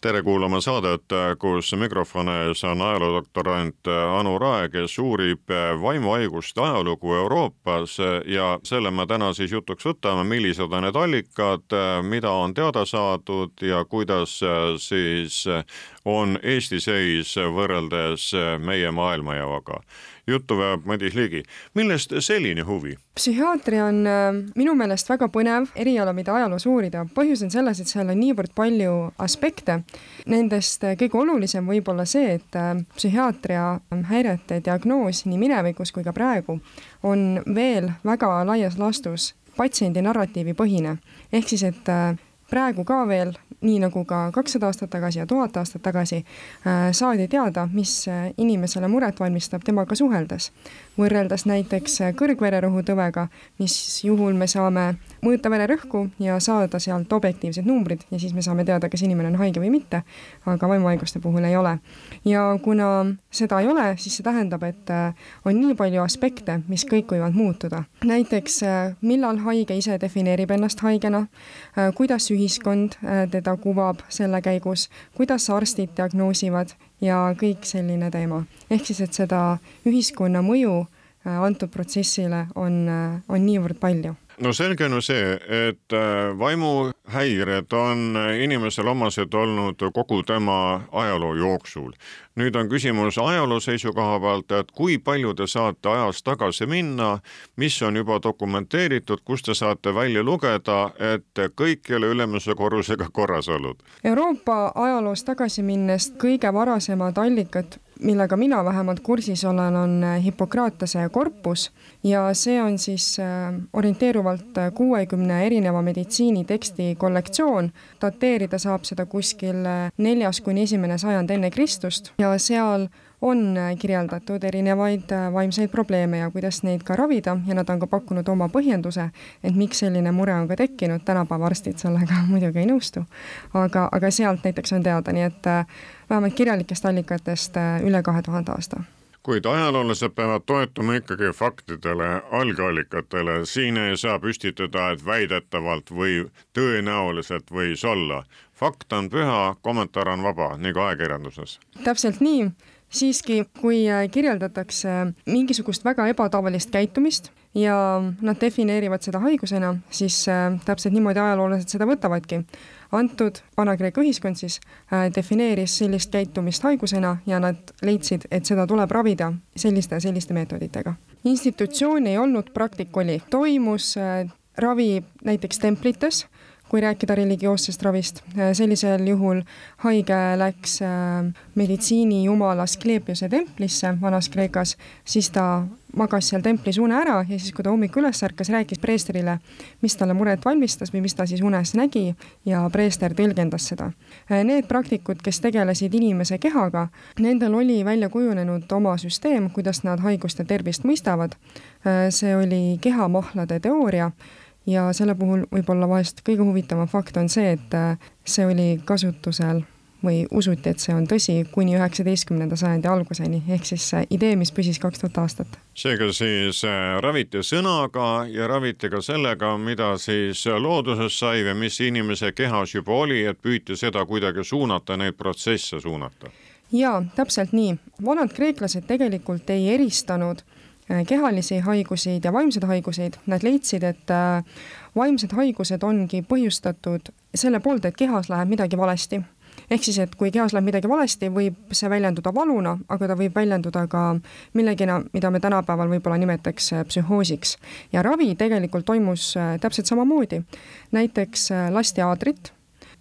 tere kuulama saadet, kus mikrofoni ees on ajaloodoktorant Anu Rae, kes uurib vaimuhaiguste ajalugu Euroopas. Ja selle me täna siis jutuks võtame, millised on need allikad, mida on teada saadud ja kuidas siis on Eesti seis võrreldes meie maailmajavaga juttu veab Madis Ligi. millest selline huvi? psühhiaatria on äh, minu meelest väga põnev eriala, mida ajaloos uurida. põhjus on selles, et seal on niivõrd palju aspekte. Nendest äh, kõige olulisem võib olla see, et äh, psühhiaatria häirete diagnoos nii minevikus kui ka praegu on veel väga laias laastus patsiendi narratiivi põhine. ehk siis, et praegu ka veel nii nagu ka kakssada aastat tagasi ja tuhat aastat tagasi äh, saadi teada, mis äh, inimesele muret valmistab temaga suheldes. võrreldes näiteks äh, kõrgvererõhutõvega, mis juhul me saame mõõta vererõhku ja saada sealt objektiivsed numbrid ja siis me saame teada, kas inimene on haige või mitte, aga vaimuhaiguste puhul ei ole. ja kuna seda ei ole, siis see tähendab, et on nii palju aspekte, mis kõik võivad muutuda. näiteks millal haige ise defineerib ennast haigena, kuidas ühiskond teda ta kuvab selle käigus, kuidas arstid diagnoosivad ja kõik selline teema. ehk siis, et seda ühiskonna mõju äh, antud protsessile on, äh, on niivõrd palju no selge on ju see, et äh, vaimuhäired on inimesel omased olnud kogu tema ajaloo jooksul. nüüd on küsimus ajaloo seisukoha pealt, et kui palju te saate ajas tagasi minna, mis on juba dokumenteeritud, kust te saate välja lugeda, et kõik ei ole ülemise korrusega korras olnud? Euroopa ajaloos tagasi minnes kõige varasemad allikad millega mina vähemalt kursis olen, on äh, Hippokratese korpus ja see on siis äh, orienteeruvalt äh, kuuekümne erineva meditsiiniteksti kollektsioon. dateerida saab seda kuskil neljas kuni esimene sajand enne Kristust ja seal on kirjeldatud erinevaid vaimseid probleeme ja kuidas neid ka ravida ja nad on ka pakkunud oma põhjenduse, et miks selline mure on ka tekkinud, tänapäeva arstid sellega muidugi ei nõustu. aga, aga sealt näiteks on teada, nii et vähemalt kirjalikest allikatest äh, üle kahe tuhande aasta kuid ajaloolased peavad toetuma ikkagi faktidele, algallikatele, siin ei saa püstitada, et väidetavalt või tõenäoliselt võis olla. fakt on püha, kommentaar on vaba, nagu ajakirjanduses. täpselt nii, siiski, kui äh, kirjeldatakse mingisugust väga ebatavalist käitumist ja nad defineerivad seda haigusena, siis äh, täpselt niimoodi ajaloolased seda võtavadki antud Vana-Kreeka ühiskond siis äh, defineeris sellist käitumist haigusena ja nad leidsid, et seda tuleb ravida selliste ja selliste meetoditega. institutsioon ei olnud, praktik oli, toimus ravi näiteks templites kui rääkida religioossest ravist. Äh, sellisel juhul haige läks äh, meditsiinijumala Sklepiuse templisse Vanas-Kreekas, siis ta magas seal templis une ära ja siis, kui ta hommikul üles ärkas, rääkis preestrile, mis talle muret valmistas või mis ta siis unes nägi ja preester tõlgendas seda. Äh, need praktikud, kes tegelesid inimese kehaga, nendel oli välja kujunenud oma süsteem, kuidas nad haigust ja tervist mõistavad. see oli kehamahlade teooria ja selle puhul võib-olla vahest kõige huvitavam fakt on see, et äh, see oli kasutusel või usuti, et see on tõsi, kuni üheksateistkümnenda sajandi alguseni, ehk siis idee, mis püsis kaks tuhat aastat. seega siis äh, raviti sõnaga ja raviti ka sellega, mida siis looduses sai või mis inimese kehas juba oli, et püüti seda kuidagi suunata, neid protsesse suunata? jaa, täpselt nii. vanad kreeklased tegelikult ei eristanud Äh, kehalisi haiguseid ja vaimseid haiguseid, nad leidsid, et äh, vaimsed haigused ongi põhjustatud selle poolt, et kehas läheb midagi valesti. ehk siis, et kui kehas läheb midagi valesti, võib see väljenduda valuna, aga ta võib väljenduda ka millegina, mida me tänapäeval võib-olla nimetaks äh, psühhoosiks. ja ravi tegelikult toimus täpselt samamoodi. näiteks lasti aadrit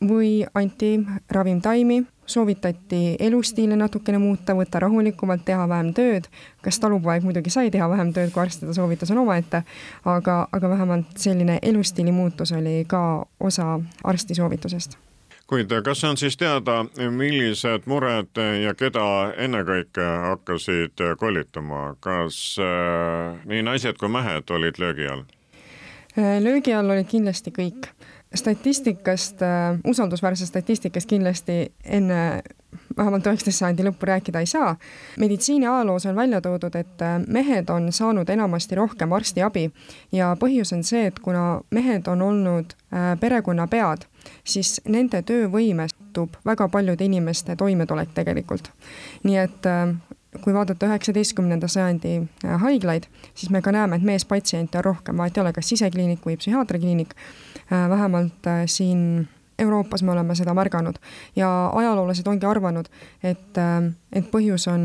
või anti ravimtaimi soovitati elustiili natukene muuta, võtta rahulikumalt, teha vähem tööd. kas talupoeg muidugi sai teha vähem tööd, kui arst teda soovitas, on omaette, aga, aga vähemalt selline elustiili muutus oli ka osa arsti soovitusest kuid kas on siis teada, millised mured ja keda ennekõike hakkasid kollitama, kas äh, nii naised kui mehed olid löögi all? Äh, löögi all olid kindlasti kõik statistikast, äh, usaldusväärsest statistikast kindlasti enne vähemalt üheksateist sajandi lõppu rääkida ei saa. meditsiini ajaloos on välja toodud, et äh, mehed on saanud enamasti rohkem arstiabi ja põhjus on see, et kuna mehed on olnud äh, perekonnapead, siis nende töövõimestub väga paljude inimeste toimetulek tegelikult. nii et kui vaadata üheksateistkümnenda sajandi haiglaid, siis me ka näeme, et meespatsiente on rohkem, vahet ei ole, kas sisekliinik või psühhiaatriakliinik, vähemalt siin Euroopas me oleme seda märganud. Ja ajaloolased ongi arvanud, et, et põhjus on,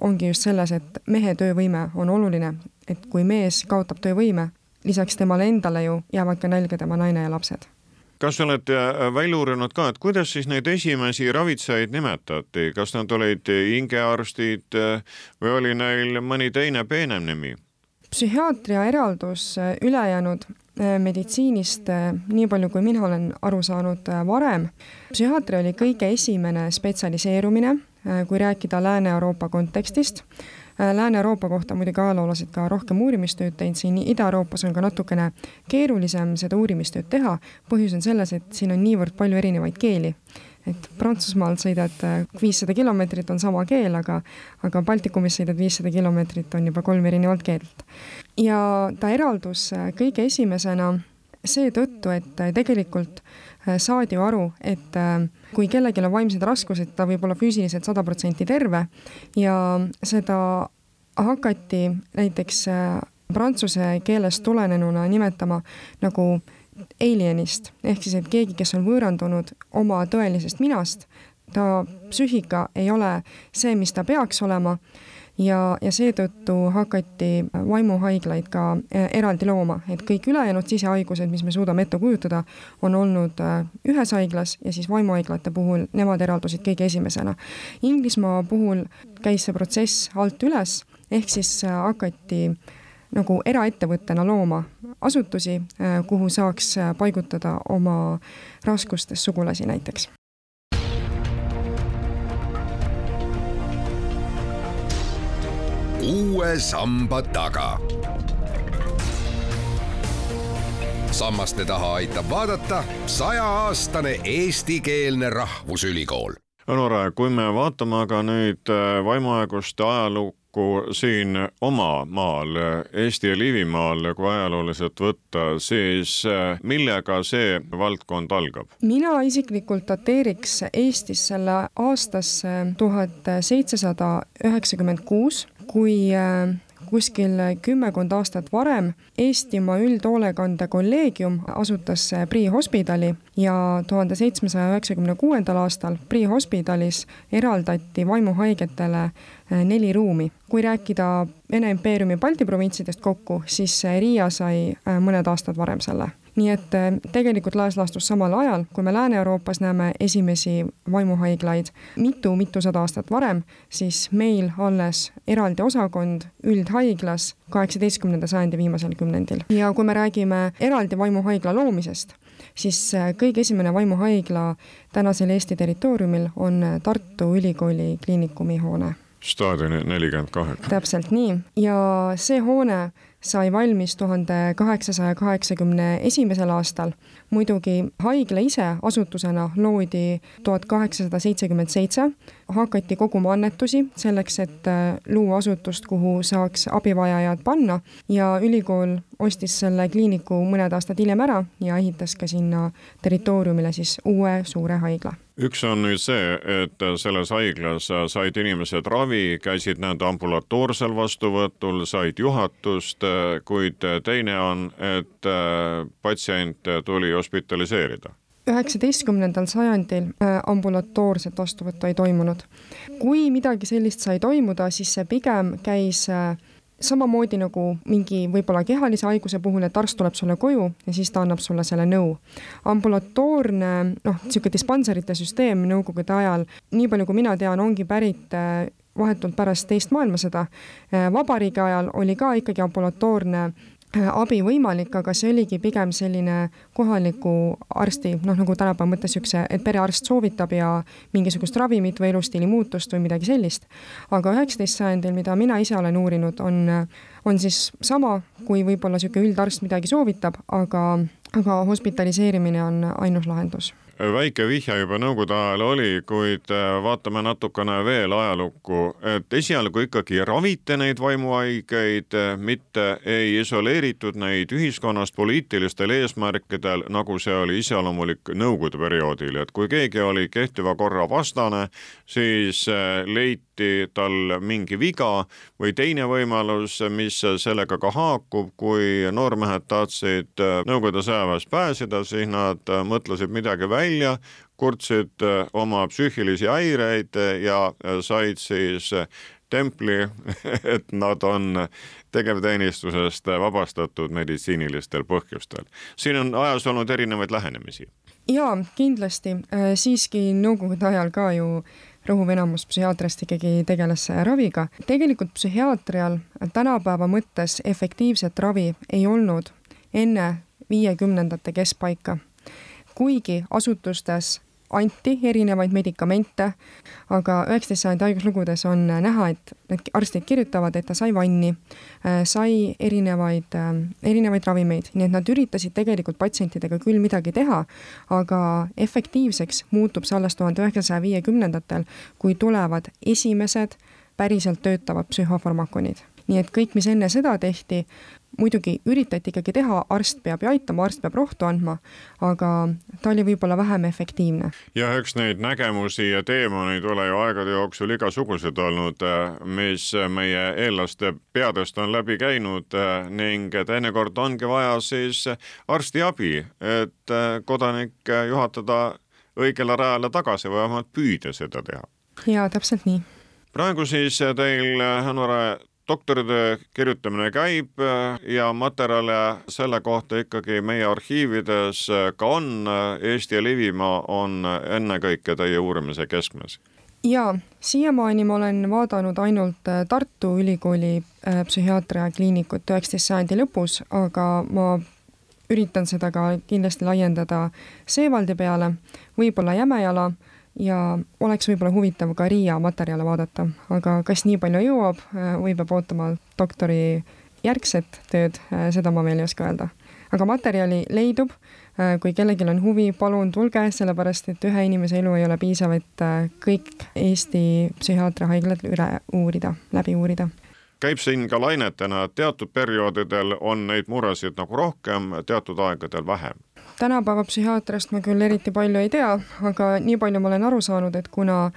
ongi just selles, et mehe töövõime on oluline, et kui mees kaotab töövõime, lisaks temale endale ju jäävad ka nälga tema naine ja lapsed kas oled äh, välja uurinud ka, et kuidas siis neid esimesi ravitsejaid nimetati, kas nad olid hingearstid äh, või oli neil mõni teine peenem nimi? psühhiaatria eraldus äh, ülejäänud Äh, meditsiinist, äh, nii palju kui mina olen aru saanud äh, varem, psühhiaatria oli kõige esimene spetsialiseerumine, kui rääkida Lääne-Euroopa kontekstist. Lääne-Euroopa kohta muidugi ajaloolased ka rohkem uurimistööd teinud, siin Ida-Euroopas on ka natukene keerulisem seda uurimistööd teha. põhjus on selles, et siin on niivõrd palju erinevaid keeli et Prantsusmaalt sõidad viissada kilomeetrit, on sama keel, aga, aga Baltikumis sõidad viissada kilomeetrit, on juba kolm erinevat keelt. ja ta eraldus äh, kõige esimesena seetõttu, et äh, tegelikult äh, saadi ju aru, et kui kellelgi on vaimsed raskused, ta võib olla füüsiliselt sada protsenti terve ja seda hakati näiteks prantsuse keelest tulenenuna nimetama nagu äh, alienist. Ehk siis, et keegi, kes on võõrandunud oma tõelisest minast, ta psüühika ei ole see, mis ta peaks olema ja, ja seetõttu hakati vaimuhaiglaid ka eh, eraldi looma, et kõik ülejäänud sisehaigused, mis me suudame ette kujutada, on olnud eh, ühes haiglas ja siis vaimuhaiglate puhul nemad eraldusid kõige esimesena. Inglismaa puhul käis see protsess alt üles, ehk siis eh, hakati äh, nagu eraettevõttena looma asutusi, äh, kuhu saaks äh, paigutada oma raskustes sugulasi näiteks. Uue samba taga. sammaste taha aitab vaadata sajaaastane eestikeelne rahvusülikool Anora, kui me vaatame aga nüüd äh, vaimuaeguste ajalugu paraku siin oma maal, Eesti ja Liivimaal, kui ajalooliselt võtta, siis äh, millega see valdkond algab? mina isiklikult dateeriks Eestis selle aastasse tuhat seitsesada üheksakümmend kuus, kui äh, kuskil kümmekond aastat varem Eestimaa üldhoolekande kolleegium asutas Prii hospidali ja tuhande seitsmesaja üheksakümne kuuendal aastal Prii hospidalis eraldati vaimuhaigetele eh, neli ruumi. kui rääkida Vene impeeriumi Balti provintsidest kokku, siis Riia sai mõned aastad varem selle nii et äh, tegelikult lääs laastus samal ajal, kui me Lääne-Euroopas näeme esimesi vaimuhaiglaid mitu-mitusada aastat varem, siis meil alles eraldi osakond üldhaiglas kaheksateistkümnenda sajandi viimasel kümnendil. ja kui me räägime eraldi vaimuhaigla loomisest, siis äh, kõige esimene vaimuhaigla tänasel Eesti territooriumil on Tartu Ülikooli Kliinikumi hoone staadioni nelikümmend kaheksa. täpselt nii ja see hoone sai valmis tuhande kaheksasaja kaheksakümne esimesel aastal. muidugi haigla ise asutusena loodi tuhat kaheksasada seitsekümmend seitse, hakati koguma annetusi selleks, et äh, luua asutust, kuhu saaks abivajajad panna ja ülikool ostis selle kliiniku mõned aastad hiljem ära ja ehitas ka sinna territooriumile siis uue suure haigla üks on nüüd see, et selles haiglas said inimesed ravi, käisid nende ambulatoorsel vastuvõtul, said juhatust, kuid teine on, et patsient tuli hospitaliseerida üheksateistkümnendal sajandil äh, ambulatoorset vastuvõttu ei toimunud. kui midagi sellist sai toimuda, siis see pigem käis äh, samamoodi nagu mingi võib-olla kehalise haiguse puhul, et arst tuleb sulle koju ja siis ta annab sulle selle nõu. ambulatoorne, noh, niisugune dispanserite süsteem nõukogude ajal, nii palju kui mina tean, ongi pärit äh, vahetult pärast teist maailmasõda. Äh, vabariigi ajal oli ka ikkagi ambulatoorne abi võimalik, aga see oligi pigem selline kohaliku arsti, noh nagu tänapäeva mõttes niisuguse, et perearst soovitab ja mingisugust ravimit või elustiili muutust või midagi sellist. aga üheksateist sajandil, mida mina ise olen uurinud, on, on siis sama, kui võib-olla niisugune üldarst midagi soovitab, aga, aga hospitaliseerimine on ainus lahendus väike vihje juba nõukogude ajal oli, kuid äh, vaatame natukene veel ajalukku, et esialgu ikkagi raviti neid vaimuhaigeid, mitte ei isoleeritud neid ühiskonnast poliitilistel eesmärkidel, nagu see oli iseloomulik nõukogude perioodil, et kui keegi oli kehtiva korra vastane, siis äh, leiti tal mingi viga või teine võimalus, mis sellega ka haakub, kui noormehed tahtsid äh, Nõukogude sõjaväest pääseda, siis nad mõtlesid midagi välja, kurtsid äh, oma psüühilisi häireid äh, ja äh, said siis templi, et nad on tegevteenistusest vabastatud meditsiinilistel põhjustel. siin on ajas olnud erinevaid lähenemisi. jaa, kindlasti, siiski nõukogude ajal ka ju rõhuv enamus psühhiaatriast ikkagi tegeles raviga. tegelikult psühhiaatrial tänapäeva mõttes efektiivset ravi ei olnud enne viiekümnendate keskpaika kuigi asutustes anti erinevaid medikamente, aga üheksateist sajandi haiguslugudes on näha, et need arstid kirjutavad, et ta sai vanni, äh, sai erinevaid, äh, erinevaid ravimeid, nii et nad üritasid tegelikult patsientidega küll midagi teha, aga efektiivseks muutub see alles tuhande üheksasaja viiekümnendatel, kui tulevad esimesed päriselt töötavad psühhofarmakonid nii et kõik, mis enne seda tehti, muidugi üritati ikkagi teha, arst peab ju aitama, arst peab rohtu andma, aga ta oli võib-olla vähem efektiivne. jah, eks neid nägemusi ja teemaneid ole ju aegade jooksul igasuguseid olnud, mis meie eestlaste peadest on läbi käinud ning teinekord ongi vaja siis arstiabi, et kodanik juhatada õigele rajale tagasi või vähemalt püüda seda teha. jaa, täpselt nii praegu siis teil, Hanno doktoritöö kirjutamine käib äh, ja materjale selle kohta ikkagi meie arhiivides äh, ka on. Eesti ja Liivimaa on ennekõike teie uurimise keskmes jaa, siiamaani ma olen vaadanud ainult äh, Tartu Ülikooli psühhiaatria kliinikut üheksateist sajandi lõpus, aga ma üritan seda ka kindlasti laiendada Seevaldi peale, võib-olla Jämejala ja oleks võib-olla huvitav ka Riia materjale vaadata, aga kas nii palju jõuab või peab ootama doktori järgset tööd, seda ma veel ei oska öelda. aga materjali leidub, kui kellelgi on huvi, palun tulge, sellepärast et ühe inimese elu ei ole piisav, et kõik Eesti psühhiaatriahaiglad üle uurida, läbi uurida käib siin ka lainetena, et teatud perioodidel on neid muresid nagu rohkem, teatud aegadel vähem tänapäeva psühhiaatriast ma küll eriti palju ei tea, aga nii palju ma olen aru saanud, et kuna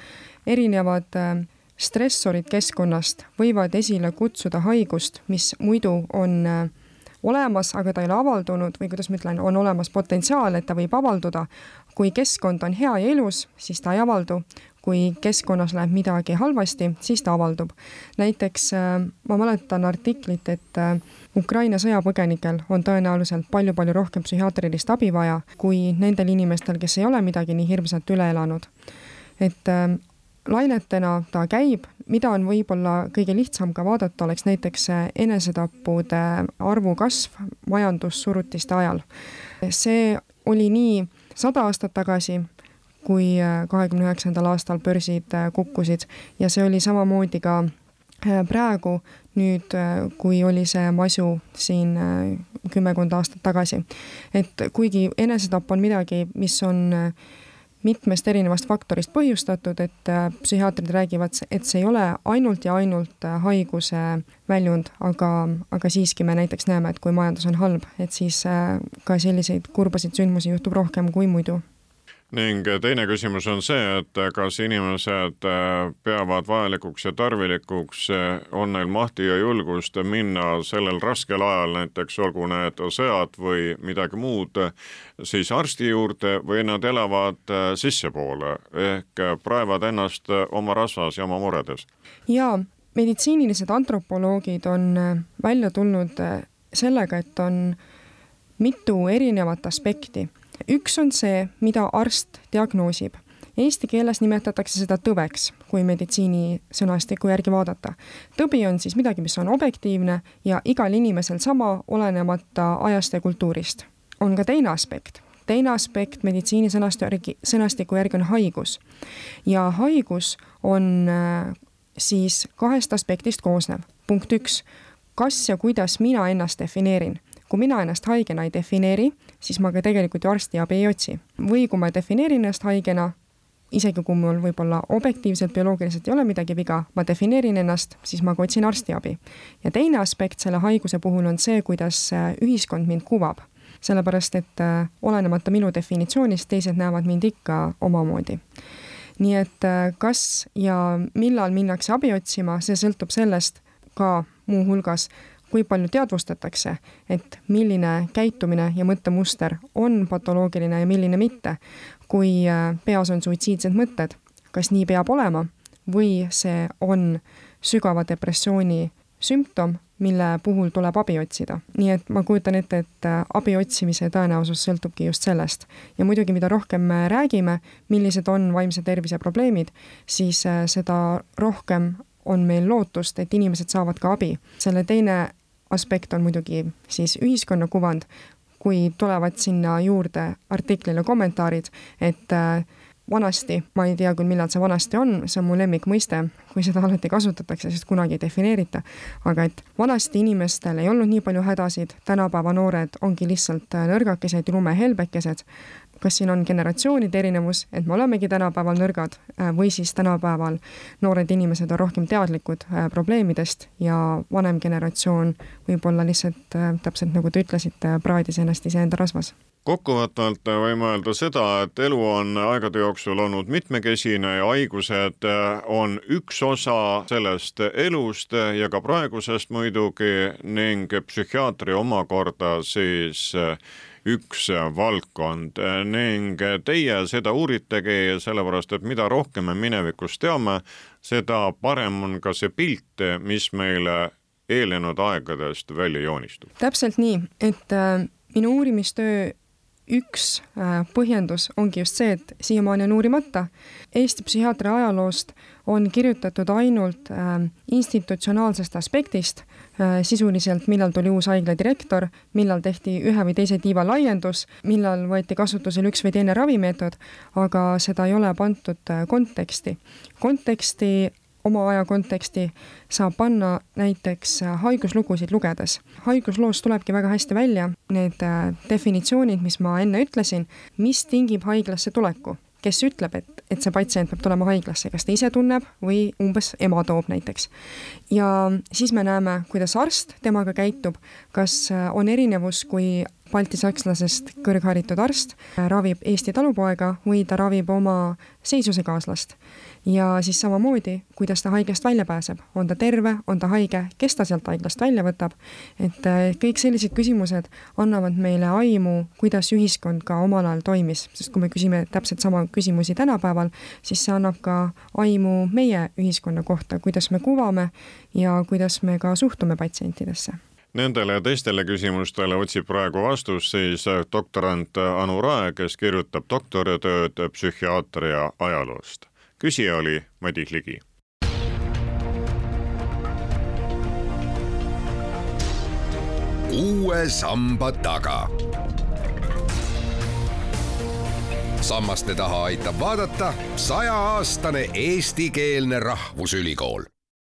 erinevad äh, stressorid keskkonnast võivad esile kutsuda haigust, mis muidu on äh, olemas, aga ta ei ole avaldunud või kuidas ma ütlen, on olemas potentsiaal, et ta võib avalduda. kui keskkond on hea ja ilus, siis ta ei avaldu kui keskkonnas läheb midagi halvasti, siis ta avaldub. näiteks äh, ma mäletan artiklit, et äh, Ukraina sõjapõgenikel on tõenäoliselt palju-palju rohkem psühhiaatrilist abi vaja kui nendel inimestel, kes ei ole midagi nii hirmsat üle elanud. et äh, lainetena ta käib, mida on võib-olla kõige lihtsam ka vaadata, oleks näiteks enesetappude arvu kasv majandussurutiste ajal. see oli nii sada aastat tagasi, kui äh, kahekümne üheksandal aastal börsid äh, kukkusid ja see oli samamoodi ka äh, praegu, nüüd kui oli see masu siin kümmekond aastat tagasi. et kuigi enesetapp on midagi, mis on mitmest erinevast faktorist põhjustatud, et psühhiaatrid räägivad, et see ei ole ainult ja ainult haiguse väljund, aga, aga siiski me näiteks näeme, et kui majandus on halb, et siis ka selliseid kurbasid sündmusi juhtub rohkem kui muidu ning teine küsimus on see, et kas inimesed äh, peavad vajalikuks ja tarvilikuks, äh, on neil mahti ja julgust minna sellel raskel ajal, näiteks olgu need sõjad või midagi muud, siis arsti juurde või nad elavad äh, sissepoole ehk praevad ennast oma rasvas ja oma muredes? jaa, meditsiinilised antropoloogid on välja tulnud sellega, et on mitu erinevat aspekti üks on see, mida arst diagnoosib. Eesti keeles nimetatakse seda tõveks, kui meditsiinisõnastiku järgi vaadata. tõbi on siis midagi, mis on objektiivne ja igal inimesel sama, olenemata ajast ja kultuurist. on ka teine aspekt teine aspekt meditsiinisõnastu järgi, sõnastiku järgi on haigus. ja haigus on äh, siis kahest aspektist koosnev. punkt üks, kas ja kuidas mina ennast defineerin kui mina ennast haigena ei defineeri, siis ma ka tegelikult ju arstiabi ei otsi. või kui ma defineerin ennast haigena, isegi kui mul võib-olla objektiivselt, bioloogiliselt ei ole midagi viga, ma defineerin ennast, siis ma ka otsin arstiabi. ja teine aspekt selle haiguse puhul on see, kuidas äh, ühiskond mind kuvab. sellepärast, et äh, olenemata minu definitsioonist, teised näevad mind ikka omamoodi nii et äh, kas ja millal minnakse abi otsima, see sõltub sellest ka muuhulgas, kui palju teadvustatakse, et milline käitumine ja mõttemuster on patoloogiline ja milline mitte kui äh, peas on suitsiidsed mõtted, kas nii peab olema või see on sügava depressiooni sümptom, mille puhul tuleb abi otsida. nii et ma kujutan ette, et äh, abi otsimise tõenäosus sõltubki just sellest. ja muidugi, mida rohkem me räägime, millised on vaimse tervise probleemid, siis äh, seda rohkem on meil lootust, et inimesed saavad ka abi. selle teine aspekt on muidugi siis ühiskonna kuvand, kui tulevad sinna juurde artiklile kommentaarid, et äh, vanasti, ma ei tea küll, millal see vanasti on, see on mu lemmikmõiste, kui seda alati kasutatakse, sest kunagi ei defineerita, aga et vanasti inimestel ei olnud nii palju hädasid, tänapäeva noored ongi lihtsalt äh, nõrgakesed, lumehelbekesed, kas siin on generatsioonide erinevus, et me olemegi tänapäeval nõrgad äh, või siis tänapäeval noored inimesed on rohkem teadlikud äh, probleemidest ja vanem generatsioon võib-olla lihtsalt äh, täpselt nagu te ütlesite, praadis ennast iseenda rasvas. Kokkuvõtvalt võime öelda seda, et elu on aegade jooksul olnud mitmekesine ja haigused on üks osa sellest elust ja ka praegusest muidugi ning psühhiaatria omakorda siis üks valdkond ning teie seda uuritegi, sellepärast et mida rohkem me minevikust teame, seda parem on ka see pilt, mis meile eelnenud aegadest välja joonistub. täpselt nii, et äh, minu uurimistöö üks äh, põhjendus ongi just see, et siiamaani on uurimata. Eesti psühhiaatria ajaloost on kirjutatud ainult äh, institutsionaalsest aspektist, Äh, sisuliselt, millal tuli uus haigla direktor, millal tehti ühe või teise tiiva laiendus, millal võeti kasutusele üks või teine ravimeetod, aga seda ei ole pandud konteksti. konteksti oma aja konteksti saab panna näiteks äh, haiguslugusid lugedes. haigusloost tulebki väga hästi välja need definitsioonid, mis ma enne ütlesin, mis tingib haiglasse tuleku kes ütleb, et, et see patsient peab tulema haiglasse, kas ta ise tunneb või umbes ema toob näiteks. ja siis me näeme, kuidas arst temaga käitub, kas äh, on erinevus, kui baltisakslasest kõrgharitud arst ravib Eesti talupoega või ta ravib oma seisusekaaslast ja siis samamoodi, kuidas ta haiglast välja pääseb, on ta terve, on ta haige, kes ta sealt haiglast välja võtab, et äh, kõik sellised küsimused annavad meile aimu, kuidas ühiskond ka omal ajal toimis, sest kui me küsime täpselt sama küsimusi tänapäeval, siis see annab ka aimu meie ühiskonna kohta, kuidas me kuvame ja kuidas me ka suhtume patsientidesse. Nendele ja teistele küsimustele otsib praegu vastust siis doktorant Anu Rae, kes kirjutab doktoritööd psühhiaatria ajaloost küsija oli Madis Ligi. uue samba taga. sammaste taha aitab vaadata sajaaastane eestikeelne rahvusülikool